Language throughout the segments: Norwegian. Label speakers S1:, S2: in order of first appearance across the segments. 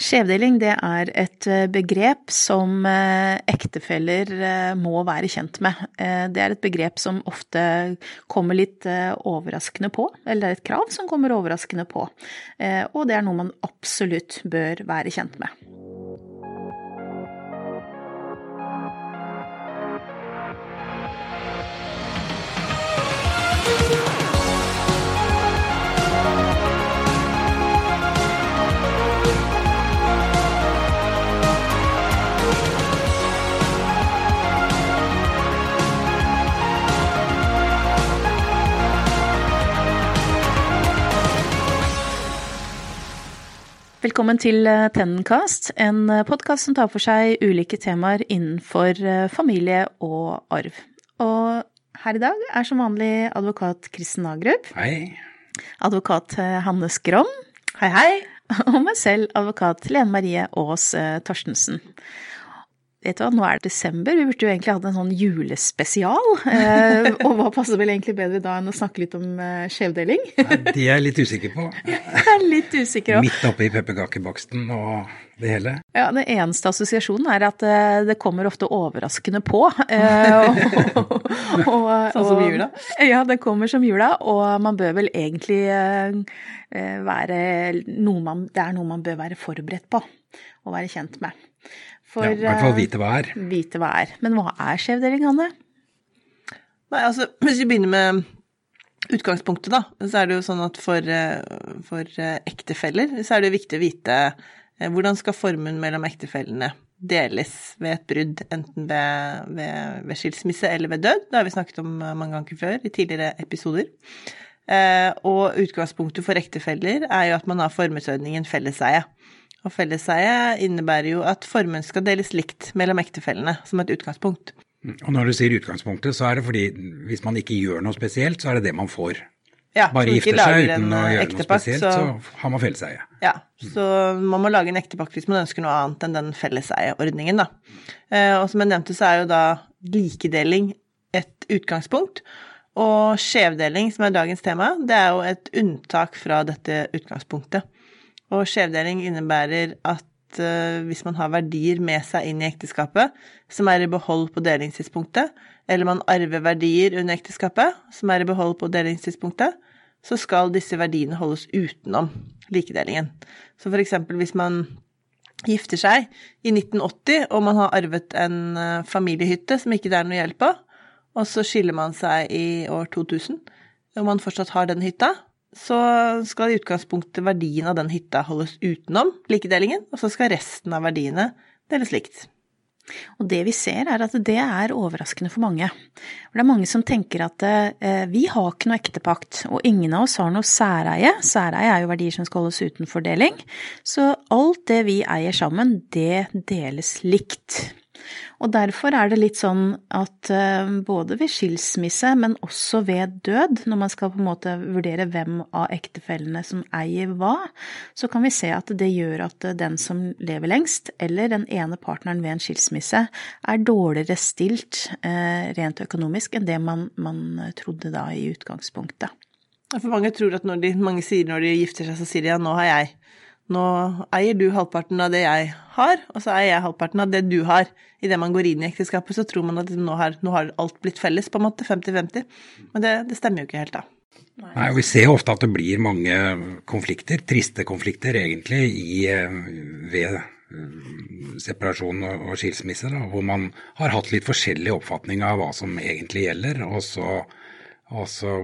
S1: Skjevdeling det er et eh, begrep som eh, ektefeller eh, må være kjent med. Det er et begrep som ofte kommer litt overraskende på, eller det er et krav som kommer overraskende på. Og det er noe man absolutt bør være kjent med. Velkommen til Tennencast, Tennenkast, en eh, podkast som tar for seg ulike temaer innenfor eh, familie og arv. Og her i dag er som vanlig advokat Kristen Agrup.
S2: Hei.
S1: Advokat Hanne Skrom.
S3: Hei, hei.
S1: Og meg selv, advokat Lene Marie Aas Torstensen. Vet du hva, nå er det desember, vi burde jo egentlig hatt en sånn julespesial. Eh, og hva passer vel egentlig bedre da enn å snakke litt om eh, skjevdeling?
S2: det er jeg litt usikker på.
S1: Jeg er litt usikker
S2: også. Midt oppe i pepperkakebaksten og det hele.
S1: Ja, det eneste assosiasjonen er at eh, det kommer ofte overraskende på. Eh,
S3: og, og, sånn som jula?
S1: Ja, det kommer som jula, og man bør vel egentlig eh, være noe man Det er noe man bør være forberedt på og være kjent med.
S2: For, ja, I hvert fall vite hva er.
S1: Vite hva er. Men hva er skjevdeling, Anne?
S3: Nei, altså, hvis vi begynner med utgangspunktet, da, så er det jo sånn at for, eh, for eh, ektefeller så er det viktig å vite eh, hvordan skal formuen mellom ektefellene deles ved et brudd, enten ved, ved, ved, skilsmisse eller ved død. Det har vi snakket om mange ganger før i tidligere episoder. og utgangspunktet for ektefeller er jo at man har formuesordningen felleseie. Og felleseie innebærer jo at formuen skal deles likt mellom ektefellene, som et utgangspunkt.
S2: Mm. Og når du sier utgangspunktet, så er det fordi hvis man ikke gjør noe spesielt, så er det det man får.
S3: Ja,
S2: Bare gifter seg uten å gjøre noe spesielt, så, så har man felleseie.
S3: Ja, så man må lage en ektepakt hvis man ønsker noe annet enn den felleseieordningen, da. Eh, og som jeg nevnte, så er jo da likedeling et utgangspunkt. Og skjevdeling, som er dagens tema, det er jo et unntak fra dette utgangspunktet. Og skjevdeling innebærer at uh, hvis man har verdier med seg inn i ekteskapet som er i behold på delingstidspunktet, eller man arver verdier under ekteskapet som er i behold på delingstidspunktet, så skal disse verdiene holdes utenom likedelingen. Så for eksempel hvis man gifter seg i 1980 og man har arvet en uh, familiehytte som ikke det er noe hjelp av, og så skiller man seg i år 2000, og man fortsatt har den hytta, så skal i utgangspunktet verdien av den hytta holdes utenom likedelingen, og så skal resten av verdiene deles likt.
S1: Og det vi ser er at det er overraskende for mange. For det er mange som tenker at eh, vi har ikke noe ektepakt, og ingen av oss har noe særeie. Særeie er jo verdier som skal holdes uten fordeling. Så alt det vi eier sammen, det deles likt. Og derfor er det litt sånn at eh, både ved skilsmisse, men også ved død, når man skal på en måte vurdere hvem av ektefellene som eier hva, så kan vi se at det gjør at den som lever lengst, eller den ene partneren ved en skilsmisse, er dårligere stilt eh, rent økonomisk enn det man, man trodde da i utgangspunktet.
S3: For mange tror at når de, mange sier når de gifter seg, så sier de ja, nå har jeg nå eier du halvparten av det jeg har, og så eier jeg halvparten av det du har. Idet man går inn i ekteskapet, så tror man at nå har, nå har alt blitt felles, på en måte. 50-50. Men det, det, stemmer jo ikke helt, da.
S2: Nei, og Vi ser ofte at det blir mange konflikter, triste konflikter egentlig, i, eh, ved eh, separasjon og skilsmisse, da, hvor man har hatt litt forskjellig oppfatning av hva som egentlig gjelder, og så, og så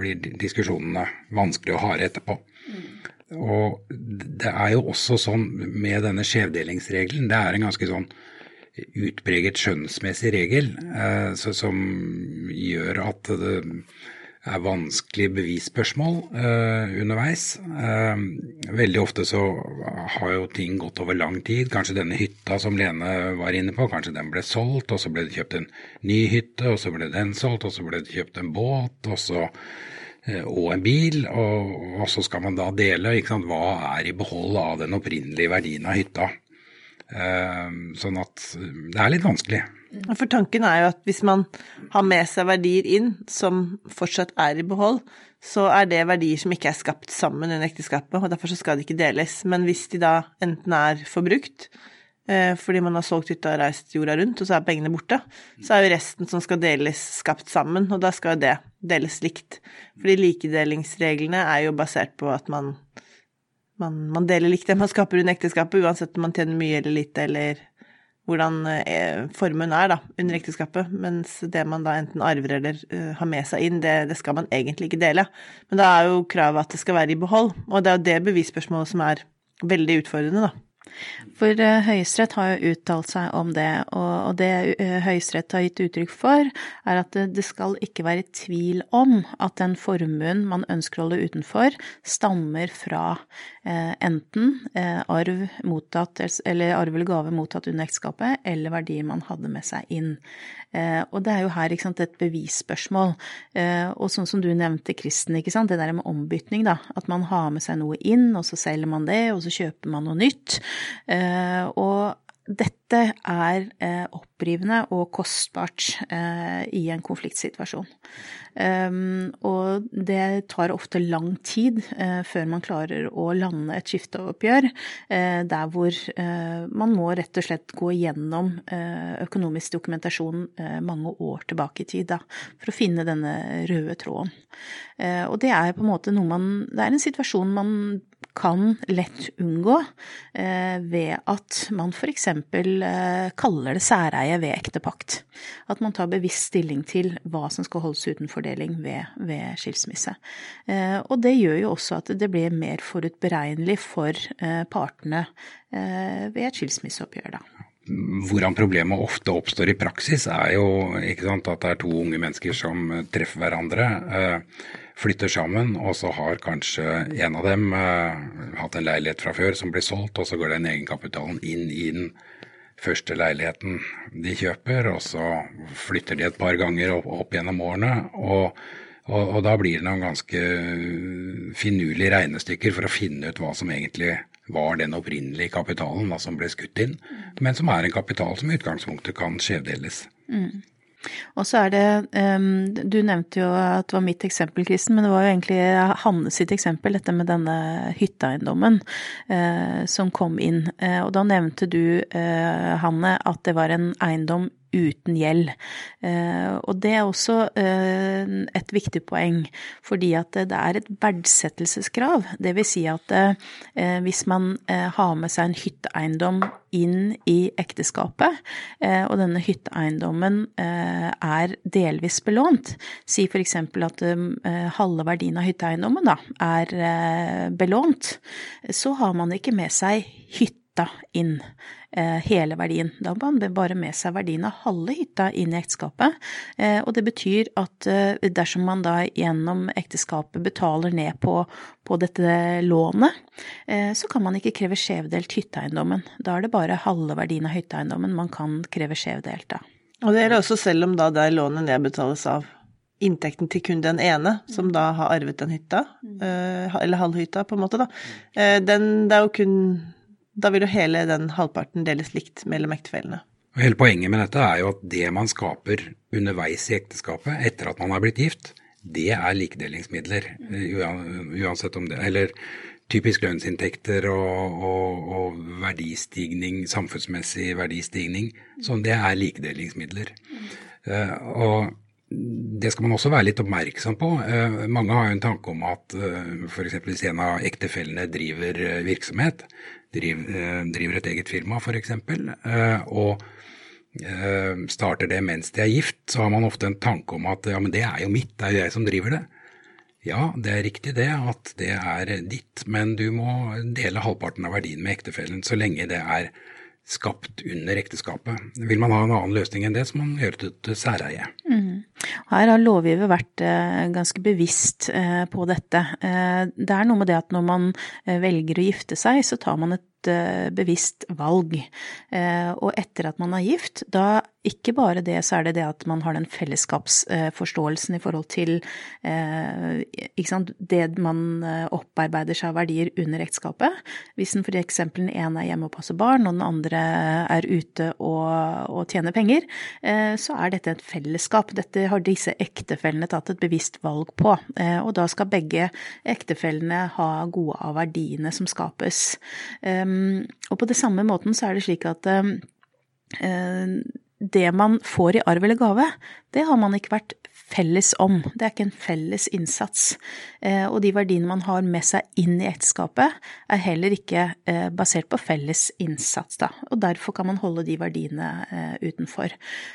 S2: blir diskusjonene vanskelig å harde etterpå. Mm. Og det er jo også sånn med denne skjevdelingsregelen, det er en ganske sånn utpreget skjønnsmessig regel eh, så, som gjør at det er vanskelig bevisspørsmål eh, underveis. Eh, veldig ofte så har jo ting gått over lang tid. Kanskje denne hytta som Lene var inne på, kanskje den ble solgt, og så ble det kjøpt en ny hytte, og så ble den solgt, og så ble det kjøpt en båt, og så og en bil, og, og, så skal man da dele ikke sant, hva er i behold av den opprinnelige verdien av hytta. Sånn at det er litt vanskelig.
S3: For tanken er jo at hvis man har med seg verdier inn som fortsatt er i behold, så er det verdier som ikke er skapt sammen under ekteskapet, og derfor så skal de ikke deles. Men hvis de da enten er forbrukt, eh, fordi man har solgt hytta og reist jorda rundt, og så er pengene borte, så er jo resten som skal deles, skapt sammen, og da skal jo det deles likt. Fordi likedelingsreglene er jo basert på at man, man, man deler likt det man skaper under ekteskapet, uansett om man tjener mye eller lite, eller hvordan eh, formuen er da, under ekteskapet, mens det man da enten arver eller uh, har med seg inn, det, det, skal man egentlig ikke dele. Men da er jo kravet at det skal være i behold, og det er jo det bevisspørsmålet som er veldig utfordrende, da.
S1: For uh, Høyesterett har jo uttalt seg om det, og, det uh, Høyesterett har gitt uttrykk for, er at det, skal ikke være tvil om at den formuen man ønsker å holde utenfor, stammer fra uh, enten arv mottatt, eller arv eller gave mottatt under ekteskapet, eller verdier man hadde med seg inn. Og det er jo her sant, et bevisspørsmål. Og sånn som du nevnte, Kristen, det der med ombytning, da. At man har med seg noe inn, og så selger man det, og så kjøper man noe nytt. Eh, og dette er eh, opprivende og kostbart eh, i en konfliktsituasjon. Og det tar ofte lang tid før man klarer å lande et skifteoppgjør der hvor man må rett og slett gå gjennom økonomisk dokumentasjon mange år tilbake i tid da, for å finne denne røde tråden. Og det er på en måte noe man Det er en situasjon man kan lett unngå eh, ved at man f.eks. Eh, kaller det særeie ved ektepakt. At man tar bevisst stilling til hva som skal holdes uten fordeling ved, ved skilsmisse. Eh, og det gjør jo også at det blir mer forutberegnelig for partene ved et skilsmisseoppgjør, da.
S2: Hvordan problemet ofte oppstår i praksis, er jo sant, at det er to unge mennesker som treffer hverandre flytter sammen, og så har kanskje en av dem hatt en leilighet fra før som blir solgt, og så går den egenkapitalen inn i den første leiligheten de kjøper, og så flytter de et par ganger opp, opp gjennom årene. Og, og, og, da blir det noen ganske finurlige regnestykker for å finne ut hva som egentlig var den opprinnelige kapitalen da, som ble skutt inn, men som er en kapital som i utgangspunktet kan skjevdeles. Mm.
S1: Og så er det um, Du nevnte jo at det var mitt eksempel, Kristen, men det var jo egentlig Hanne sitt eksempel, dette med denne hytteeiendommen uh, som kom inn. Uh, og da nevnte du, Hanne, at det var en eiendom uten gjeld. Eh, og det er også eh, et viktig poeng, fordi at det er et verdsettelseskrav. Det vil si at eh, hvis man har med seg en hytteeiendom inn i ekteskapet, og denne hytteeiendommen er delvis belånt, si f.eks. at halve verdien av hytteeiendommen da, er belånt, så har man ikke med seg hytta inn. Eh, hele verdien. Da har man bare med seg verdien av halve hytta inn i ekteskapet. Eh, og det betyr at eh, dersom man da gjennom ekteskapet betaler ned på, på dette lånet, så kan man ikke kreve skjevdelt hytteeiendommen. Da er det bare halve verdien av hytteeiendommen man kan kreve skjevdelt av.
S3: Og det gjelder også selv om da det lånet nedbetales av inntekten til kun den ene, som da har arvet den hytta, eller halvhytta, på en måte, da. Den, det er jo kun da vil jo hele den halvparten deles likt mellom ektefellene.
S2: Hele poenget med dette er jo at det man skaper underveis i ekteskapet, etter at man har blitt gift, det er likedelingsmidler. Uansett om det Eller typisk lønnsinntekter og, og, og verdistigning, samfunnsmessig verdistigning. Sånn, det er likedelingsmidler. Uh, og det skal man også være litt oppmerksom på. Uh, mange har jo en tanke om at f.eks. hvis en av ektefellene driver virksomhet, driver, driver et eget firma f.eks., eh, og eh, starter det mens de er gift, så har man ofte en tanke om at ja, men det er jo mitt, det er jo jeg som driver det. Ja, det er riktig det, at det er ditt, men du må dele halvparten av verdien med ektefellen så lenge det er skapt under ekteskapet. Vil man ha en annen løsning enn det, så må man gjøre det til særeie. Mm.
S1: Her har lovgiver vært eh, ganske bevisst eh, på dette. Eh, det er noe med det at når man velger å gifte seg, så tar man et bevisst valg. Og etter at man er gift, da ikke bare det, så er det det at man har den fellesskapsforståelsen i forhold til sant, det man opparbeider seg av verdier under ekteskapet. Hvis den f.eks. den ene er hjemme og passer barn, og den andre er ute og, og tjener penger, så er dette et fellesskap. Dette har disse ektefellene tatt et bevisst valg på. Og da skal begge ektefellene ha gode av verdiene som skapes. Og på det samme måten så er det slik at det man får i arv eller gave, det har man ikke vært felles om. Det er ikke en felles innsats. Eh, og de verdiene man har med seg inn i ekteskapet, er heller ikke eh, basert på felles innsats, da. Og derfor kan man holde de verdiene eh, utenfor.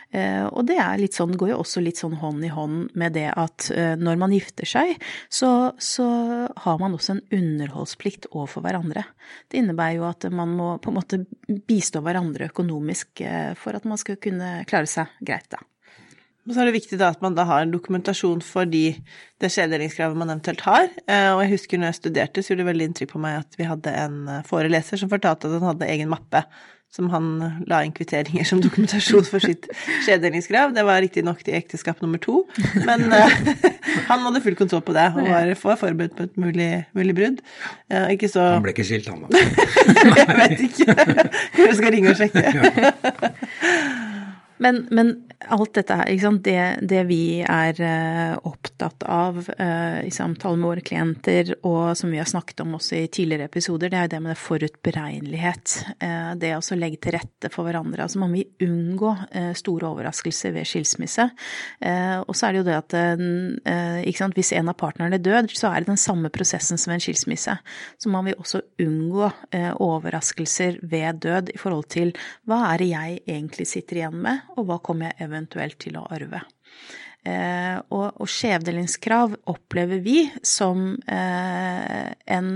S1: Og det er litt sånn, går jo også litt sånn hånd i hånd med det at når man gifter seg, så, så har man også en underholdsplikt overfor hverandre. Det innebærer jo at man må på en måte bistå hverandre økonomisk for at man skal kunne klare seg greit, da.
S3: Og så er det viktig da at man da har en dokumentasjon for de, det skjevdelingskravet man eventuelt har. Eh, og jeg husker når jeg studerte, så gjorde det veldig inntrykk på meg at vi hadde en eh, foreleser som fortalte at han hadde egen mappe som han la inn kvitteringer som dokumentasjon for sitt skjevdelingskrav. Det var riktignok til ekteskap nummer to, men uh, han hadde full kontroll på det og var, forberedt på et mulig, mulig brudd.
S2: Ikke så Han ble ikke skilt, han da?
S3: jeg vet ikke. Kanskje jeg skal ringe og sjekke.
S1: Men, men, alt dette her, det, det, vi er uh, opptatt av uh, i samtale med våre klienter, og som vi har snakket om også i tidligere episoder, det er det med forutberegnelighet. Uh, det å legge til rette for hverandre. Altså man vil unngå store overraskelser ved skilsmisse. og så er det jo det at hvis en av partnerne død, så er det den samme prosessen som en skilsmisse. Så man vil også unngå overraskelser ved død i forhold til hva er det jeg egentlig sitter igjen med? Og hva kommer jeg eventuelt til å arve. Eh, og, og skjevdelingskrav opplever vi som eh, en,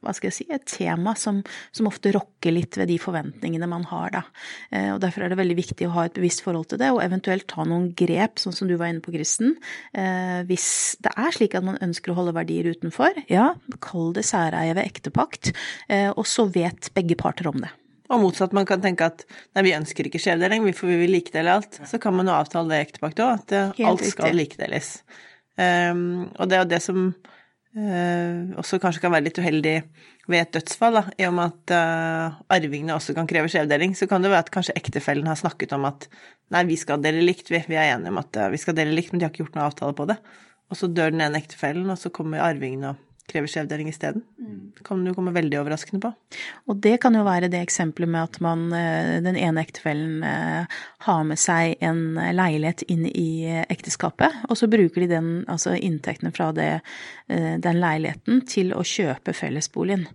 S1: hva skal jeg si, et tema som, som, ofte rokker litt ved de forventningene man har, da. Eh, og derfor er det veldig viktig å ha et bevisst forhold til det, og eventuelt ta noen grep, sånn som du var inne på, Kristen. Eh, hvis det er slik at man ønsker å holde verdier utenfor, ja, kall det særeie ved ektepakt, eh, og så vet begge parter om det.
S3: Og motsatt, man kan tenke at nei, vi ønsker ikke skjevdeling, for vi vil likedele alt. Så kan man jo avtale det i ektepakt òg, at Helt alt skal riktig. likedeles. Um, og det er jo det som uh, også kanskje kan være litt uheldig ved et dødsfall, da, i og med at uh, arvingene også kan kreve skjevdeling, så kan det være at kanskje ektefellen har snakket om at nei, vi skal dele likt, vi, vi er enige om at uh, vi skal dele likt, men de har ikke gjort noen avtale på det. Og så dør den ene ektefellen, og så kommer arvingene og krever skjevdeling isteden. Mm. Det kan jo komme veldig overraskende på.
S1: Og det kan jo være det eksempelet med at man, eh, den ene ektefellen eh, har med seg en leilighet inn i ekteskapet, og så bruker de den, altså inntektene fra det, eh, den leiligheten til å kjøpe fellesboligen.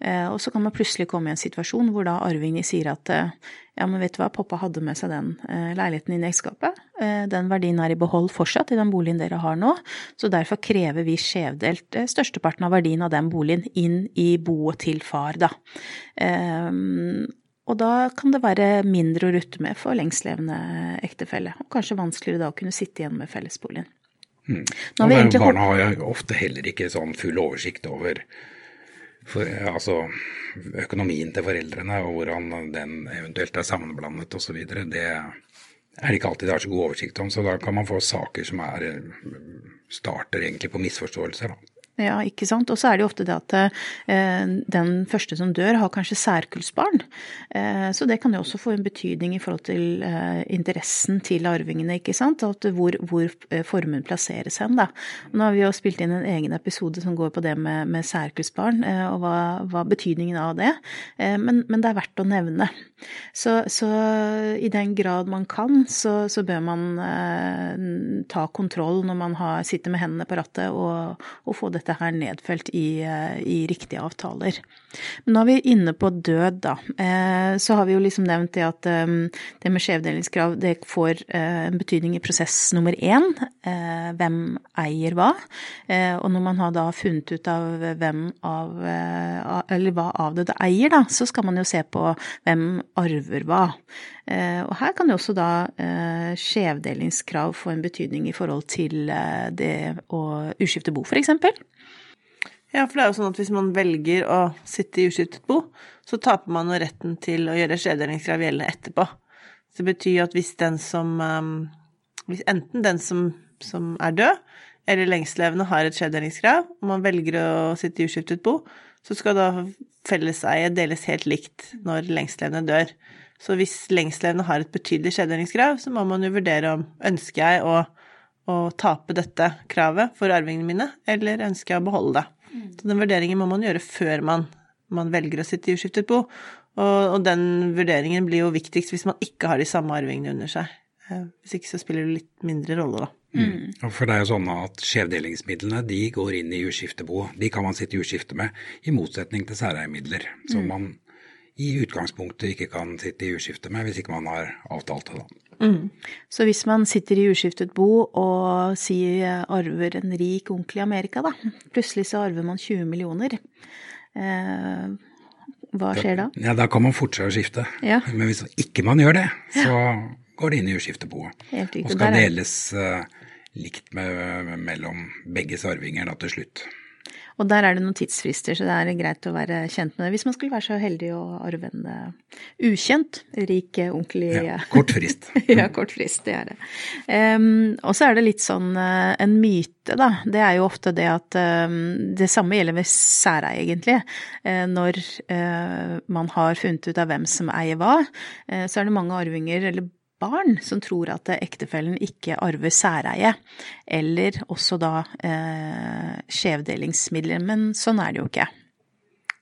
S1: Og så kan man plutselig komme i en situasjon hvor da arvingene sier at ja, men vet du hva, pappa hadde med seg den eh, leiligheten inn i ekteskapet. Eh, den verdien er i behold fortsatt i den boligen dere har nå, så derfor krever vi skjevdelt eh, størsteparten av verdien av den boligen inn i boet til far, da. Og da kan det være mindre å rutte med for lengstlevende ektefelle, og kanskje vanskeligere da å kunne sitte igjen med fellesboligen.
S2: Mm. Og barna har ofte heller ikke sånn full oversikt over for, altså, økonomien til foreldrene og hvordan den eventuelt er sammenblandet osv. Det er det ikke alltid det er så god oversikt om, så da kan man få saker som er, starter egentlig på misforståelser. Da.
S1: Ja, ikke sant. Og så er det jo ofte det at eh, den første som dør, har kanskje særkullsbarn. Eh, så det kan jo også få en betydning i forhold til eh, interessen til arvingene, ikke sant. At hvor, hvor formuen plasseres hen, da. Nå har vi jo spilt inn en egen episode som går på det med, med særkullsbarn, og hva, hva, betydningen av det. Men, men, det er verdt å nevne. Så, så, i den grad man kan, så, så bør man ta kontroll når man har, sitter med hendene på rattet og, og få dette dette her nedfelt i, eh, i, riktige avtaler. Men nå er vi inne på død, da. Eh, så har vi jo liksom nevnt det at eh, det med skjevdelingskrav det får en betydning i prosess nummer én. Hvem eier hva? Og når man har da funnet ut av hvem av Eller hva avdøde eier, da, så skal man jo se på hvem arver hva. Og her kan jo også da skjevdelingskrav få en betydning i forhold til det å uskifte bo, f.eks.
S3: Ja, for det er jo sånn at hvis man velger å sitte i uskiftet bo, så taper man retten til å gjøre skjevdelingskrav gjeldende etterpå. Så det betyr at hvis den som um, Hvis enten den som, som er død, eller lengstlevende har et skjevdelingskrav, og man velger å sitte i uskiftet bo, så skal da felleseie deles helt likt når lengstlevende dør. Så hvis lengstlevende har et betydelig skjevdelingskrav, så må man jo vurdere om ønsker jeg å, å tape dette kravet for arvingene mine, eller ønsker jeg å beholde det. Så den vurderingen må man gjøre før man, man velger å sitte i uskiftet bo. Og, og, den vurderingen blir jo viktigst hvis man ikke har de samme arvingene under seg. Eh, hvis ikke så spiller det litt mindre rolle, da.
S2: Mm. For det er jo sånn at skjevdelingsmidlene de går inn i uskiftebo. De kan man sitte i uskifte med, i motsetning til særeimidler. som mm. man i utgangspunktet ikke kan sitte i uskifte med hvis ikke man har avtalt det. da.
S1: Mm. Så hvis man sitter i uskiftet bo og sier arver en rik onkel i Amerika, da, plutselig så arver man 20 millioner, eh, hva skjer da?
S2: Ja, Da kan man fortsette å skifte. Ja. Men hvis ikke man gjør det, så går det inn i uskifteboet. Og skal deles uh, likt med, mellom begges arvinger da til slutt.
S1: Og der er det noen tidsfrister, så det er greit å være kjent med det. Hvis man skulle være så heldig å arve en uh, ukjent, rik onkel i
S2: Ja, kort frist.
S1: ja, kort frist, det er det. Um, og så er det litt sånn uh, en myte, da. Det er jo ofte det at um, Det samme gjelder ved særeie, egentlig. Uh, når man har funnet ut av hvem som eier hva, så er det mange arvinger, eller barn som tror at ektefellen ikke arver særeie, eller også da eh, skjevdelingsmidler. Men sånn er det jo ikke.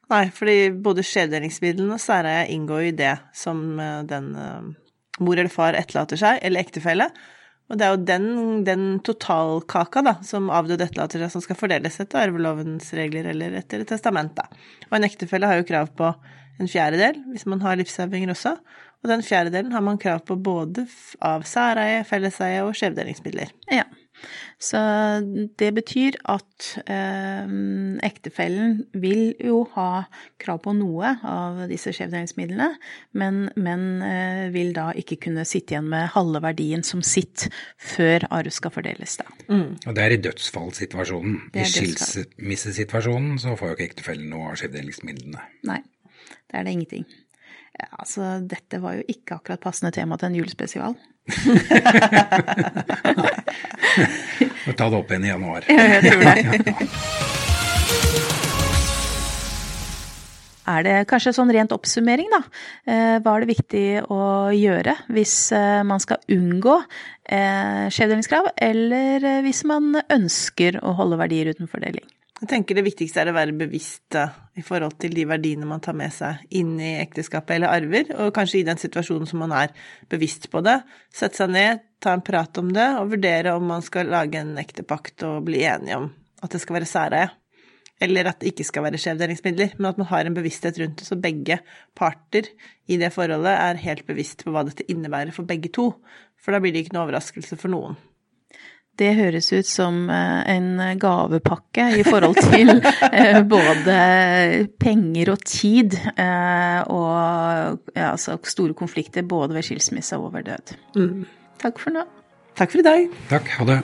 S3: Nei, fordi både skjevdelingsmidlene og særeie inngår i det som eh, den eh, mor eller far etterlater seg, eller ektefelle. Og det er jo den, den totalkaka da, som avdøde etterlater seg, som skal fordeles etter arvelovens regler eller etter et testament. Da. Og en ektefelle har jo krav på en fjerdedel, hvis man har livsarvinger også. Og den fjerdedelen har man krav på både av særeie, felleseie og skjevdelingsmidler.
S1: Ja. Så det betyr at eh, ektefellen vil jo ha krav på noe av disse skjevdelingsmidlene, men, men eh, vil da ikke kunne sitte igjen med halve verdien som sitt før arv skal fordeles, da.
S2: Mm. Og det er i dødsfallssituasjonen. I skilsmissesituasjonen så får jo ikke ektefellen noe av skjevdelingsmidlene.
S1: Nei, det er det ingenting. Ja, altså, dette var jo ikke akkurat passende tema til en julespesial.
S2: Vi ta det opp igjen i januar.
S1: Ja, jeg tror det. Er det kanskje sånn rent oppsummering, da? Eh, hva er det viktig å gjøre hvis eh, man skal unngå eh, skjevdelingskrav, eller hvis man ønsker å holde verdier utenfor deling?
S3: Jeg tenker det viktigste er å være bevisst i forhold til de verdiene man tar med seg inn i ekteskapet eller arver, og kanskje i den situasjonen som man er bevisst på det. Sette seg ned, ta en prat om det, og vurdere om man skal lage en ektepakt og bli enige om at det skal være særeie. Eller at det ikke skal være skjevdelingsmidler, men at man har en bevissthet rundt det, så begge parter i det forholdet er helt bevisst på hva dette innebærer for begge to. For da blir det ikke noe overraskelse for noen.
S1: Det høres ut som eh, en gavepakke i forhold til eh, både penger og tid, eh, og ja, altså store konflikter både ved skilsmisse og ved død. Mm. Takk for nå.
S3: Takk for i dag.
S2: Takk. Ha det.